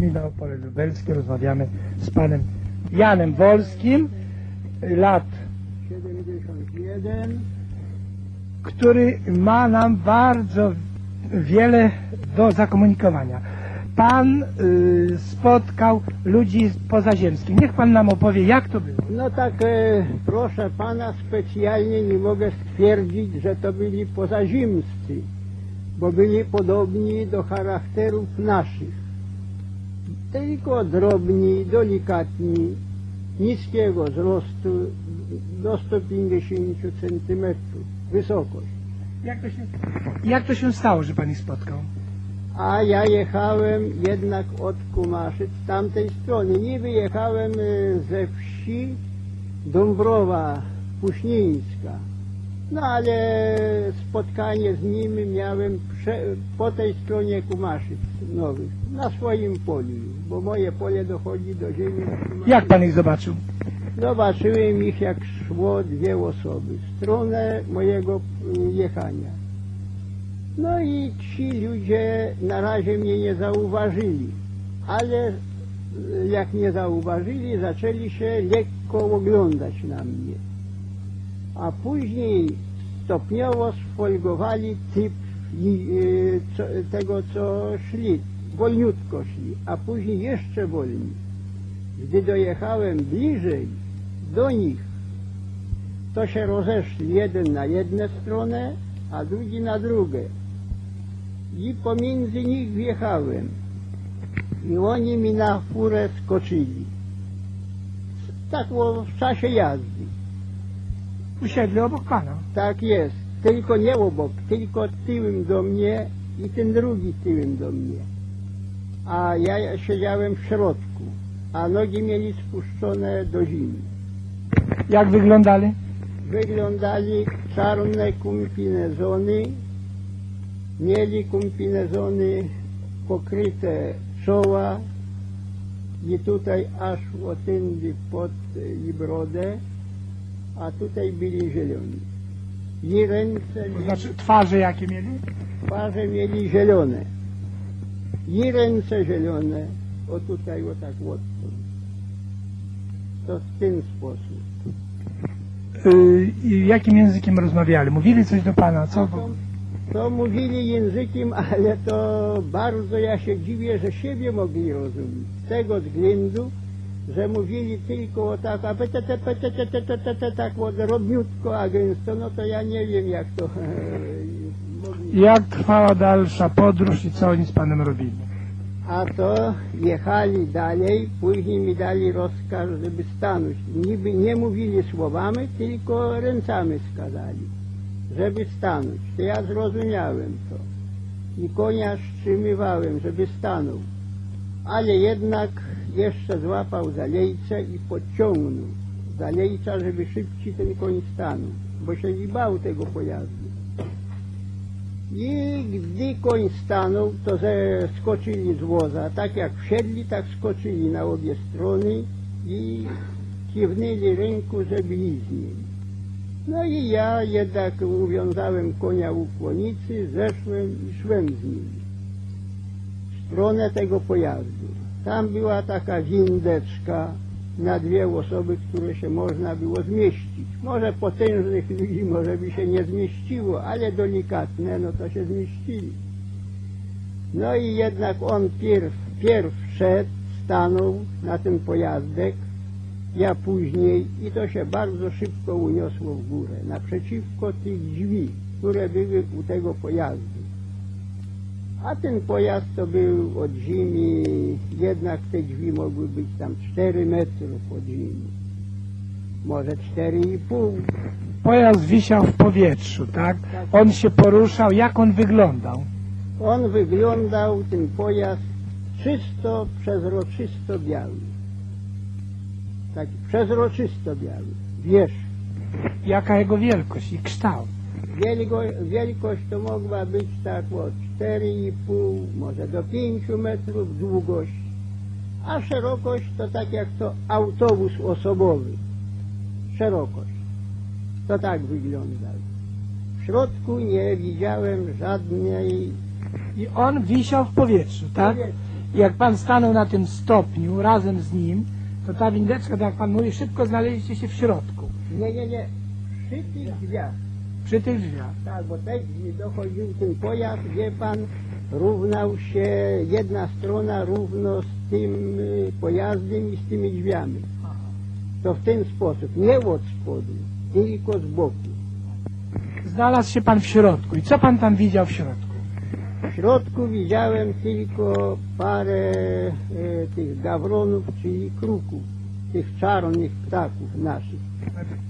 Gmina Opole Lubelskie. Rozmawiamy z panem Janem Wolskim, lat, 71. który ma nam bardzo wiele do zakomunikowania. Pan y, spotkał ludzi pozaziemskich. Niech pan nam opowie, jak to było. No tak, e, proszę pana, specjalnie nie mogę stwierdzić, że to byli pozazimscy, bo byli podobni do charakterów naszych. Tylko drobni, delikatni, niskiego wzrostu, do 150 centymetrów wysokość. Jak to się, jak to się stało, że pan ich spotkał? A ja jechałem jednak od Kumaszyc z tamtej strony. Nie wyjechałem e, ze wsi Dąbrowa Puśnińska. No ale spotkanie z nimi miałem po tej stronie Kumaszyc nowych, na swoim polu, bo moje pole dochodzi do ziemi. Jak pan ich zobaczył? Zobaczyłem ich jak szło dwie osoby w stronę mojego y, jechania. No i ci ludzie na razie mnie nie zauważyli, ale y, jak mnie zauważyli, zaczęli się lekko oglądać na mnie. A później stopniowo sfolgowali typ i, y, co, tego, co szli, wolniutko szli, a później jeszcze wolniej. Gdy dojechałem bliżej do nich, to się rozeszli jeden na jedną stronę, a drugi na drugą. I pomiędzy nich wjechałem. I oni mi na furę skoczyli. Tak było w czasie jazdy. Usiedli obok pana. Tak jest. Tylko nie obok, tylko tyłem do mnie i ten drugi tyłem do mnie. A ja siedziałem w środku, a nogi mieli spuszczone do zimy. Jak wyglądali? Wyglądali czarne kumpinezony, mieli kumpinezony pokryte czoła i tutaj aż otędy pod i brodę, a tutaj byli zieloni. I ręce, To znaczy twarze jakie mieli? twarze mieli zielone. I ręce zielone, o tutaj, o tak odtąd. To w ten sposób. Y, i jakim językiem rozmawiali? Mówili coś do pana? Co? To, to mówili językiem, ale to bardzo ja się dziwię, że siebie mogli rozumieć. Z tego względu, że mówili tylko o tak, a petete, petete, petete, te, tak o drobniutko, a gęsto, no to ja nie wiem jak to mogli. Jak trwała dalsza podróż i co oni z panem robili? A to jechali dalej, później mi dali rozkaz, żeby stanąć. Niby nie mówili słowami, tylko ręcami skazali, żeby stanąć. To ja zrozumiałem to. I konia wstrzymywałem, żeby stanął. Ale jednak jeszcze złapał za lejce i pociągnął za lejca, żeby szybciej ten koń stanął, bo się nie bał tego pojazdu. I gdy koń stanął, to skoczyli z woza. Tak jak wsiedli, tak skoczyli na obie strony i kiwnęli ręku, żeby iść. No i ja jednak uwiązałem konia u kłonicy, zeszłem i szłem z nim w stronę tego pojazdu. Tam była taka windeczka na dwie osoby, które się można było zmieścić. Może potężnych ludzi może by się nie zmieściło, ale delikatne, no to się zmieścili. No i jednak on pierw, pierw szedł, stanął na ten pojazdek, ja później i to się bardzo szybko uniosło w górę, naprzeciwko tych drzwi, które były u tego pojazdu. A ten pojazd to był od ziemi, jednak te drzwi mogły być tam 4 metry od ziemi. Może 4,5. Pojazd wisiał w powietrzu, tak? On się poruszał. Jak on wyglądał? On wyglądał, ten pojazd, czysto, przezroczysto biały. Taki przezroczysto biały. Wiesz, Jaka jego wielkość i kształt? wielko, wielkość to mogła być tak od 4,5, może do 5 metrów długość, a szerokość to tak jak to autobus osobowy. Szerokość. To tak wyglądał. W środku nie widziałem żadnej I on wisiał w powietrzu, tak? Powietrzu. Jak pan stanął na tym stopniu razem z nim, to ta windeczka, tak jak pan mówi, szybko znaleźliście się w środku, Nie, nie, nie. Przy tych drzwiach. Przy tych drzwiach. Tak, bo tak gdzie dochodził ten pojazd, wie pan, równał się jedna strona równo z tym y, pojazdem i z tymi drzwiami. To w ten sposób, nie od spodu, tylko z boku. Znalazł się pan w środku. I co pan tam widział w środku? W środku widziałem tylko parę e, tych gawronów, czyli kruków, tych czarnych ptaków naszych.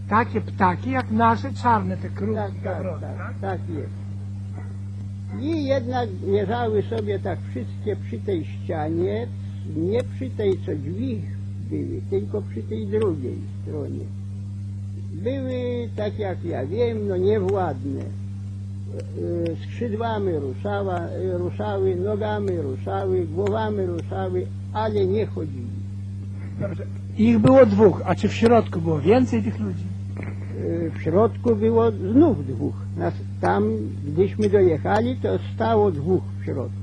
Takie ptaki jak nasze czarne, te kruki, Tak, tak, tak, tak jest. I jednak leżały sobie tak wszystkie przy tej ścianie, nie przy tej, co drzwi były, tylko przy tej drugiej stronie. Były, tak jak ja wiem, no niewładne. E, Skrzydłami ruszała, ruszały, nogami ruszały, głowami ruszały, ale nie chodzili. Dobrze. Ich było dwóch, a czy w środku było więcej tych ludzi? W środku było znów dwóch. Nas, tam, gdyśmy dojechali, to stało dwóch w środku.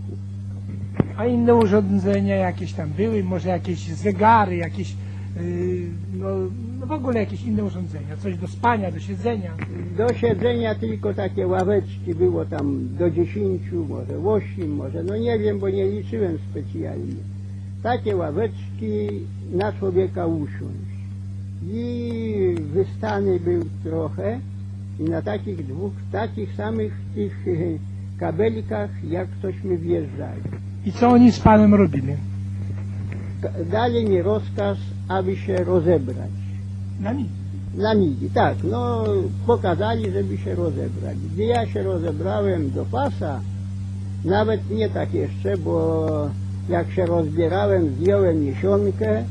A inne urządzenia jakieś tam były, może jakieś zegary, jakieś, yy, no, no w ogóle jakieś inne urządzenia, coś do spania, do siedzenia. Do siedzenia tylko takie ławeczki było tam do dziesięciu, może osiem, może, no nie wiem, bo nie liczyłem specjalnie. Takie ławeczki na człowieka usiąść. I wystany był trochę i na takich dwóch, takich samych tych e, kabelkach, jak cośmy wjeżdżali. I co oni z panem robili? Dali mi rozkaz, aby się rozebrać. Na nic. Na migi, tak, no pokazali, żeby się rozebrać. Gdy ja się rozebrałem do pasa, nawet nie tak jeszcze, bo jak się rozbierałem, zdjąłem miesiączkę,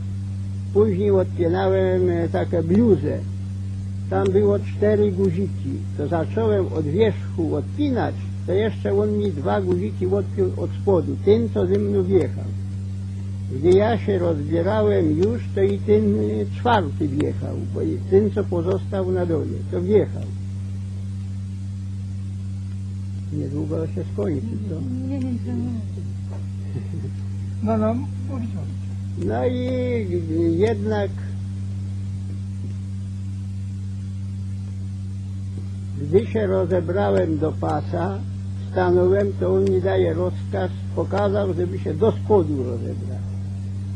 później odpinałem e, taką bluzę. Tam było cztery guziki. To zacząłem od wierzchu odpinać, to jeszcze on mi dwa guziki odpiął od spodu, ten co ze mną wjechał. Gdy ja się rozbierałem już, to i ten y, czwarty wjechał, bo ten, co pozostał na dole, to wjechał. Niedługo się skończy, co? No, no, mówić mówić. No i jednak gdy się rozebrałem do pasa, stanąłem, to on mi daje rozkaz, pokazał, żeby się do spodu rozebrać.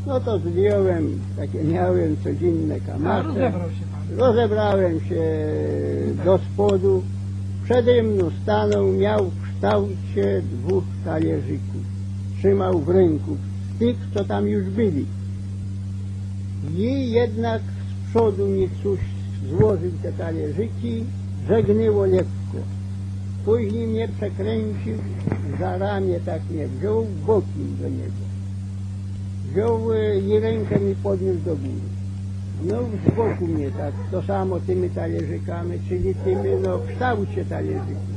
No to zdjąłem, takie miałem codzienne kamasze. rozebrał się pan. Rozebrałem się do spodu. Przede mną stanął, miał w kształcie dwóch talerzyków. Trzymał w ręku tych, co tam już byli. I jednak z przodu mi coś złożył te talerzyki, żegnęło lekko. Później mnie przekręcił, za ramię tak mnie wziął, bokiem do niego. Wziął e, i rękę mi podniósł do góry. No z boku mnie tak, to samo tymi talerzykami, czyli tymi, no w kształcie talerzyków.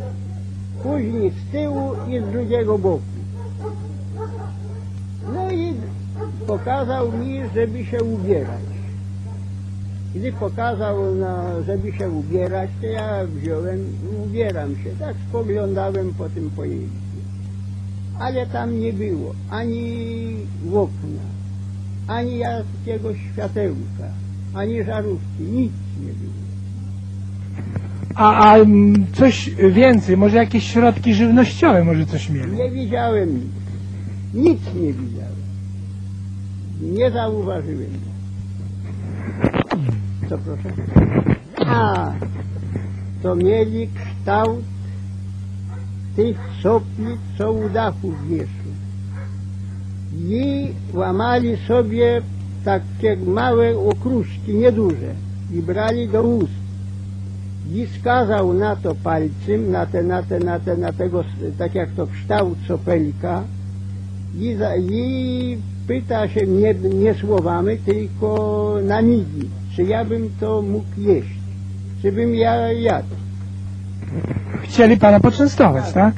Później z tyłu i z drugiego boku. No i pokazał mi, żeby się ubierać. Gdy pokazał, no, żeby się ubierać, to ja wziąłem i ubieram się. Tak spoglądałem po tym pojeździe. Ale tam nie było ani okna, ani jakiegoś światełka, ani żarówki, nic nie było. A, a mm, coś więcej, może jakieś środki żywnościowe, może coś mieli? Nie widziałem nic. Nic nie widziałem. Nie zauważyłem. Co proszę? A, to mieli kształt tych sopli, co u dachów wieszły. I łamali sobie takie małe okruszki, nieduże, i brali do ust. I skazał na to palcem, na te, na te, na te, na tego, tak jak to kształt sopelka i, za, i pyta się nie, nie słowami, tylko na migi, czy ja bym to mógł jeść, czy bym ja jadł. Chcieli pana poczęstować, tak?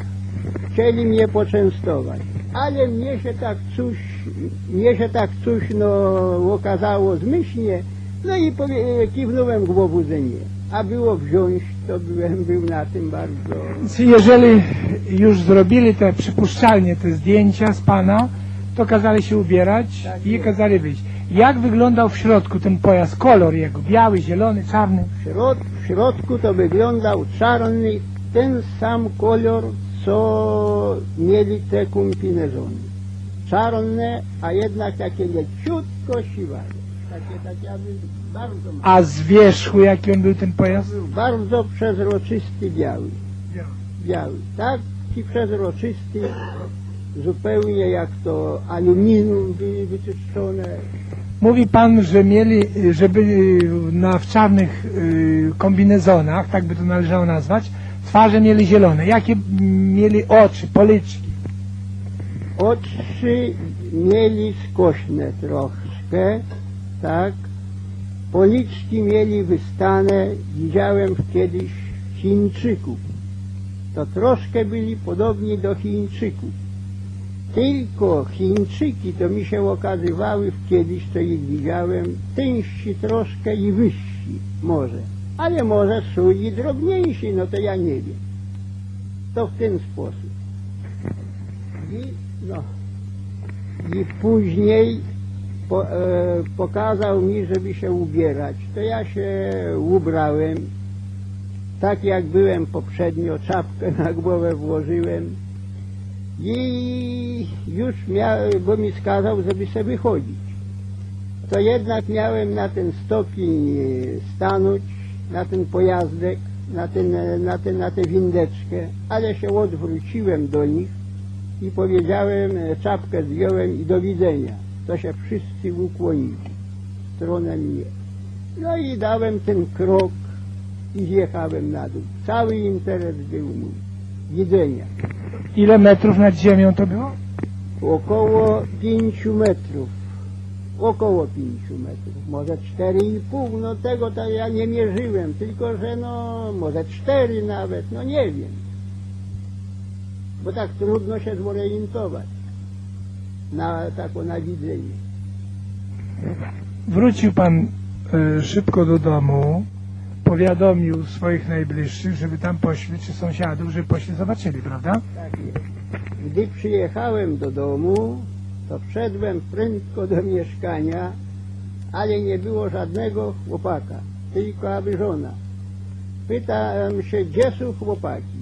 Chcieli mnie poczęstować, ale mnie się tak coś, mnie się tak coś no, okazało zmyślnie, no i powie, kiwnąłem głową, że nie. A było wziąć, to byłem był na tym bardzo... Jeżeli już zrobili te przypuszczalnie te zdjęcia z pana, to kazali się ubierać Tak i jest. kazali wyjść. Jak wyglądał w środku ten pojazd, kolor jego? Biały, zielony, czarny? W, środ, w środku to wyglądał czarny, ten sam kolor, co mieli te kombinezony. Czarne, a jednak takie leciutko siwawe. A z wierzchu jaki on był ten pojazd? bardzo przezroczysty biały. Biały. Taki przezroczysty, zupełnie jak to aluminium wy, wyczyszczone. Mówi pan, że mieli, że byli na, w czarnych y, kombinezonach, tak by to należało nazwać, twarze mieli zielone. Jakie mieli oczy, policzki? Oczy mieli skośne troszkę, tak. Policzki mieli wystane, widziałem kiedyś Chińczyków. To troszkę byli podobni do Chińczyków. Tylko Chińczyki to mi się okazywały kiedyś, co ich widziałem, tężsi troszkę i wyżsi może. Ale może są i drobniejsi, no to ja nie wiem. To w ten sposób. I, no, i później po, e, pokazał mi, żeby się ubierać. To ja się ubrałem, tak jak byłem poprzednio, czapkę na głowę włożyłem i już miałem, bo mi skazał, żeby sobie wychodzić. To jednak miałem na ten stopień e, stanąć, na ten pojazdek, na, ten, e, na, ten, na tę windeczkę, ale się odwróciłem do nich i powiedziałem, e, czapkę zdjąłem i do widzenia. To się wszyscy ukłonili w stronę mnie. No i dałem ten krok i zjechałem na dół. Cały interes był mój. Widzenia. Ile metrów nad ziemią to było? Około pięciu metrów. Około pięciu metrów. Może cztery i pół. No tego to ja nie mierzyłem. Tylko, że no może cztery nawet. No nie wiem. Bo tak trudno się zorientować na tako na widzenie. Wrócił pan y, szybko do domu, powiadomił swoich najbliższych, żeby tam poszli, czy sąsiadów, żeby poszli zobaczyli, prawda? Tak jest. Gdy przyjechałem do domu, to wszedłem prędko do mieszkania, ale nie było żadnego chłopaka, tylko aby żona. Pytam się, gdzie są chłopaki?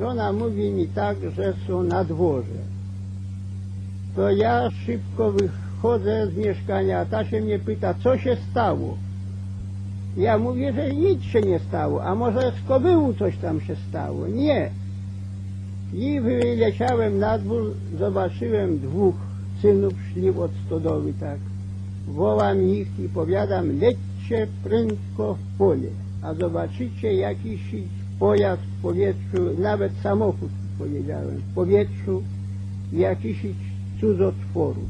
Żona mówi mi tak, że są na dworze. To ja szybko wychodzę z mieszkania, a ta się mnie pyta, co się stało? Ja mówię, że nic się nie stało, a może z kobyłu coś tam się stało. Nie. I wyleciałem na dwór, zobaczyłem dwóch synów szli od stodoły, tak. Wołam ich i powiadam, lećcie prędko w pole, a zobaczycie jakiś pojazd w powietrzu, nawet samochód powiedziałem, w powietrzu jakiś cudzotworu.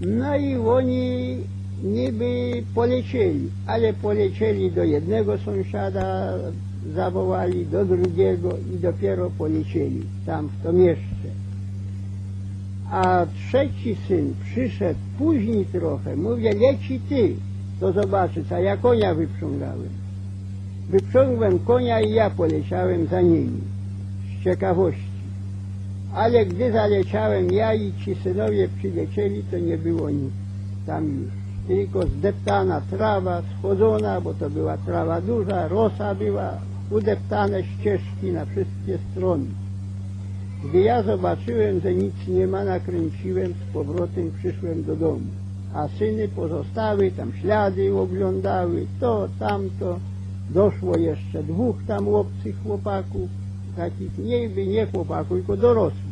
No i oni niby polecieli, ale polecieli do jednego sąsiada, zawołali do drugiego i dopiero polecieli tam w to miejsce. A trzeci syn przyszedł później trochę, mówię, leci ty, to zobaczysz, a ja konia wyprzągałem. Wyprzągłem konia i ja poleciałem za nimi, z ciekawości. Ale gdy zaleciałem ja i ci synowie przylecieli, to nie było nic tam już. Tylko zdeptana trawa, schodzona, bo to była trawa duża, rosa była, udeptane ścieżki na wszystkie strony. Gdy ja zobaczyłem, że nic nie ma, nakręciłem, z powrotem przyszłem do domu. A syny pozostały, tam ślady oglądały, to, tamto. Doszło jeszcze dwóch tam łopcych chłopaków, takich niby nie chłopaków, tylko dorosłych,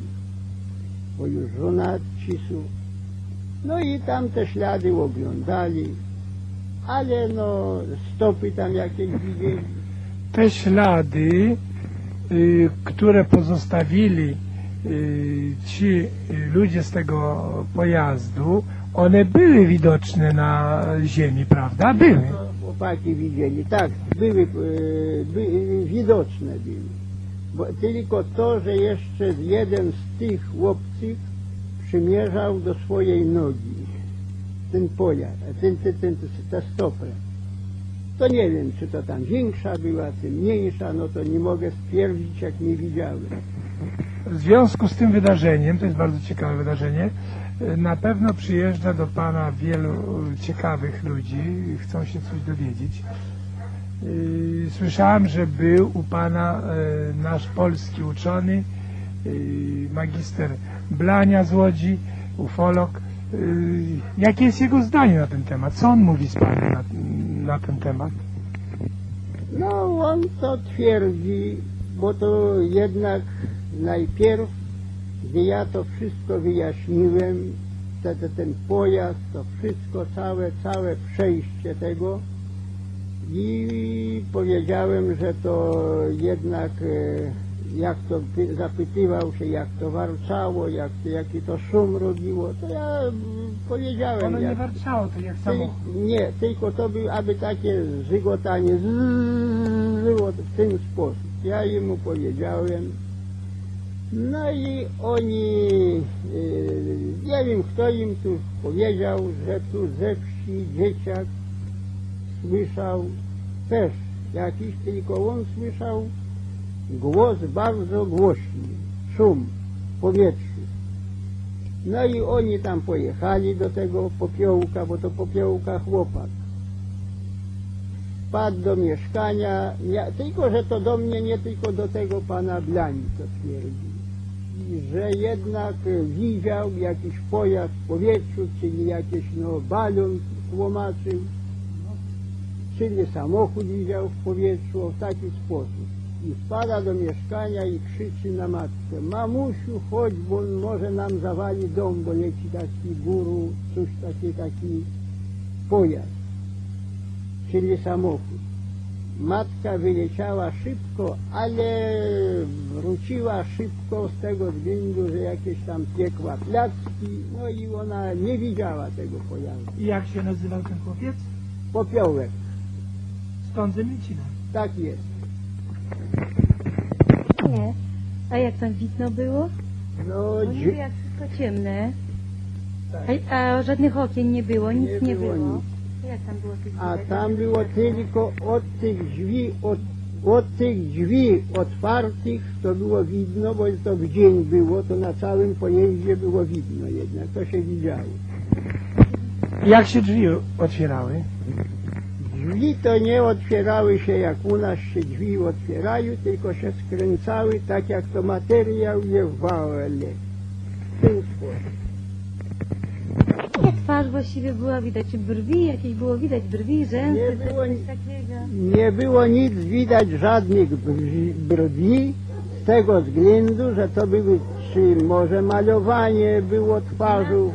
bo już żonaci są. No i tam te ślady oglądali, ale no stopy tam jakieś widzieli. Te ślady, y, które pozostawili y, ci y, ludzie z tego pojazdu, one były widoczne na ziemi, prawda? Były. To chłopaki widzieli, tak, były, e, by, widoczne były. Bo tylko to, że jeszcze jeden z tych chłopców przymierzał do swojej nogi ten pojazd, ten, ten, ten, tę stopę. To nie wiem, czy to tam większa była, czy mniejsza, no to nie mogę stwierdzić, jak nie widziałem. W związku z tym wydarzeniem, to jest bardzo ciekawe wydarzenie, na pewno przyjeżdża do Pana wielu ciekawych ludzi, chcą się coś dowiedzieć. Y, Słyszałem, że był u Pana y, nasz polski uczony, y, magister Blania z Łodzi, ufolog. Y, Jakie jest jego zdanie na ten temat? Co on mówi z Panem na, na ten temat? No on to twierdzi, bo to jednak najpierw, gdy ja to wszystko wyjaśniłem, te, te, ten pojazd, to wszystko, całe, całe przejście tego i powiedziałem, że to jednak e, jak to py- zapytywał się, jak to warczało, jak, jaki to szum robiło, to ja powiedziałem. Ono nie jak, warczało, to jak Tyl- samochód. Nie, tylko to by, aby takie żygotanie z- było w ten sposób. Ja mu powiedziałem. No i oni, yy, nie wiem kto im tu powiedział, że tu ze wsi dzieciak słyszał też jakiś, tylko on słyszał głos bardzo głośny, szum w powietrzu. No i oni tam pojechali do tego popiołka, bo to popiołka chłopak. Wpadł do mieszkania, tylko że to do mnie, nie tylko do tego pana Blani, co twierdzi. I Że jednak widział jakiś pojazd w powietrzu, czyli jakiś no, balon tłumaczył, czyli samochód widział w powietrzu w taki sposób. I wpada do mieszkania i krzyczy na matkę, mamusiu chodź, bo on może nam zawali dom, bo leci taki guru, coś taki, taki pojazd, czyli samochód. Matka wyleciała szybko, ale wróciła szybko z tego względu, że jakieś tam piekła placki, no i ona nie widziała tego pojazdu. I jak się nazywał ten chłopiec? Popiołek, Stąd Zemicina. tak jest. Nie. A jak tam widno było? No, Bo niby dzi- jak wszystko ciemne. tak. A, a żadnych okien nie było, nic Nie nie, było było. nic. Jak tam było tych A tam było tylko od tych drzwi, od, od tych drzwi otwartych to było widno, bo to w dzień było, to na całym pojeździe było widno jednak, to się widziało. Jak się drzwi otwierały? Drzwi to nie otwierały się jak u nas się drzwi otwierają, tylko się skręcały tak jak to materiał je wale. Jak twarz właściwie była widać? Czy brwi jakieś było widać? Brwi, rzęsy, Nie coś, było coś nic. takiego? Nie było nic widać, żadnych brwi- brwi, z tego względu, że to były, czy może malowanie było twarzą,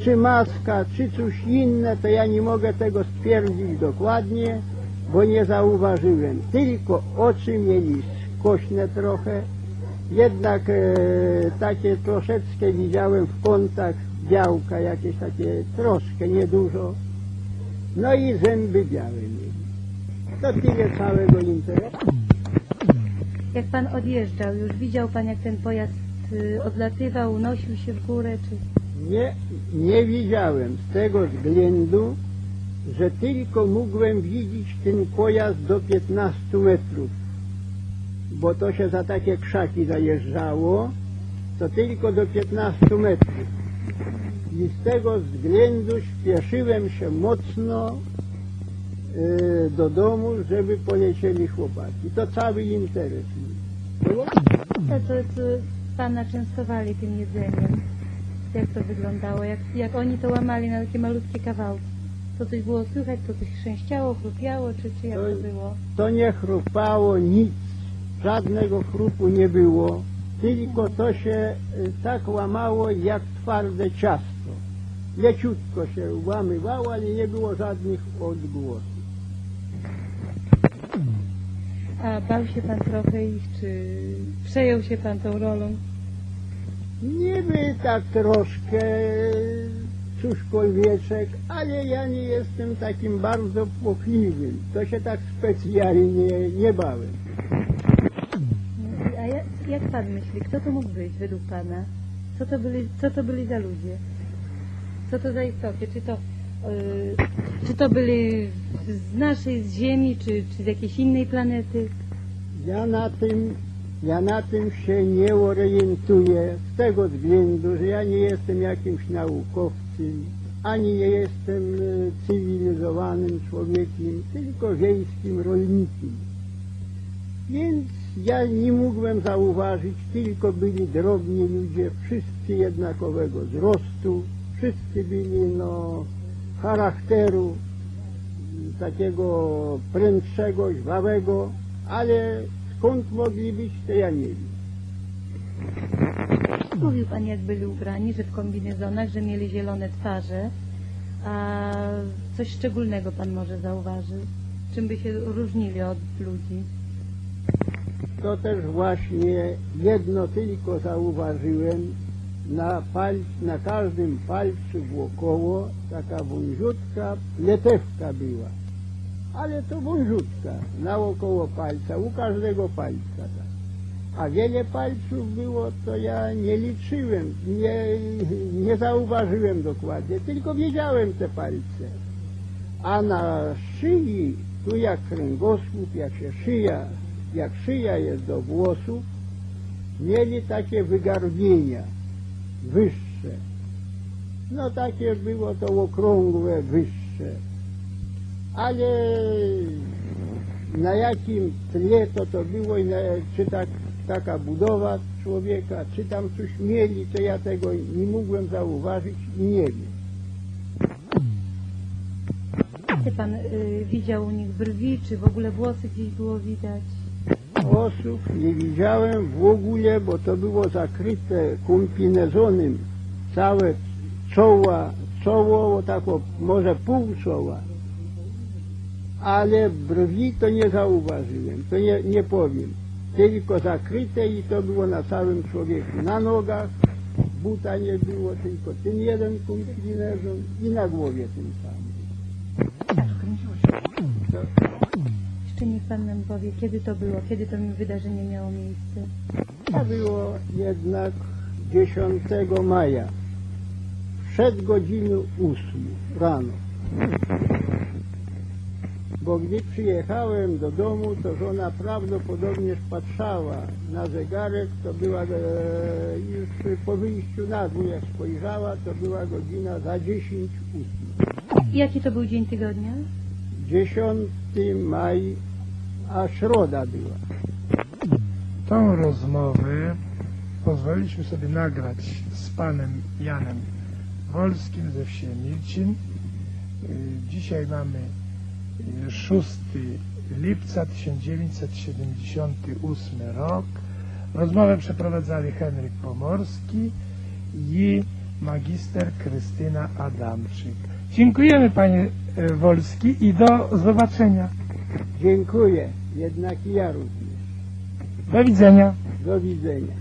czy maska, czy coś inne, to ja nie mogę tego stwierdzić dokładnie, bo nie zauważyłem. Tylko oczy mieli skośne trochę, jednak e, takie troszeczkę widziałem w kątach białka, jakieś takie troszkę, niedużo. No i zęby białe mieli. To tyle całego interesu. Jak pan odjeżdżał, już widział pan jak ten pojazd y, odlatywał, unosił się w górę, czy... Nie, nie widziałem z tego względu, że tylko mogłem widzieć ten pojazd do 15 metrów, bo to się za takie krzaki zajeżdżało, to tylko do 15 metrów. I z tego względu śpieszyłem się mocno e, do domu, żeby polecieli chłopaki. To cały interes. Było? To, to, to pana częstowali tym jedzeniem. Jak to wyglądało? Jak, jak oni to łamali na takie malutkie kawałki? To coś było słychać, to coś chrzęściało, chrupiało, czy, czy jak To- to było? to nie chrupało nic, żadnego chrupu nie było, tylko to się y, tak łamało jak twarde ciasto. Leciutko się łamywało, ale nie było żadnych odgłosów. A bał się pan trochę ich, czy przejął się pan tą rolą? Niby tak troszkę cośkolwieczek, ale ja nie jestem takim bardzo płochliwym. To się tak specjalnie nie bałem. A jak, jak pan myśli, kto to mógł być według pana? Co to byli, co to byli za ludzie? Co to za istoty? Czy to, yy, czy to byli z naszej, z Ziemi, czy, czy z jakiejś innej planety? Ja na tym Ja na tym się nie orientuję z tego względu, że ja nie jestem jakimś naukowcem, ani nie jestem e, cywilizowanym człowiekiem, tylko wiejskim rolnikiem. Więc ja nie mógłbym zauważyć, tylko byli drobni ludzie, wszyscy jednakowego wzrostu, wszyscy byli no charakteru takiego prędszego, żwawego, ale skąd mogli być, to ja nie wiem. Mówił Pan, jak byli ubrani, że w kombinezonach, że mieli zielone twarze. A coś szczególnego Pan może zauważył? Czym by się różnili od ludzi? To też właśnie jedno tylko zauważyłem, na, palc, na każdym palcu wokoło taka wąziutka pletewka była. Ale to wąziutka, naokoło palca, u każdego palca. Tak. A wiele palców było, to ja nie liczyłem, nie, nie zauważyłem dokładnie, tylko wiedziałem te palce. A na szyi, tu jak kręgosłup, jak się szyja, jak szyja jest do włosów, mieli takie wygarbienia wyższe. No takie było to okrągłe, wyższe. Ale na jakim tle to to było i na, czy tak, taka budowa człowieka, czy tam coś mieli, to ja tego nie mogłem zauważyć i nie wiem. Czy Pan y, widział u nich brwi, czy w ogóle włosy gdzieś było widać? osób nie widziałem w ogóle, bo to było zakryte kombinezonem. Całe czoła, czoło, tak może pół czoła. Ale brwi to nie zauważyłem, to nie, nie powiem. Tylko zakryte i to było na całym człowieku. Na nogach buta nie było, tylko ten jeden kombinezon i na głowie tym samym. Jeszcze niech Pan nam powie, kiedy to było, kiedy to wydarzenie miało miejsce. To było jednak 10 maja, przed godziną 8 rano. Bo gdy przyjechałem do domu, to żona prawdopodobnie patrzała na zegarek, to była e, już po wyjściu na dół, jak spojrzała, to była godzina za 10 8. I Jaki to był dzień tygodnia? 10 maj, a środa była. Tą rozmowę pozwoliliśmy sobie nagrać z panem Janem Wolskim ze wsi Milcin. Y, Dzisiaj mamy 6 lipca 1978 rok. Rozmowę przeprowadzali Henryk Pomorski i magister Krystyna Adamczyk. Dziękujemy panie y, Wolski i do zobaczenia. Dziękuję, jednak i ja również. Do widzenia. Do widzenia.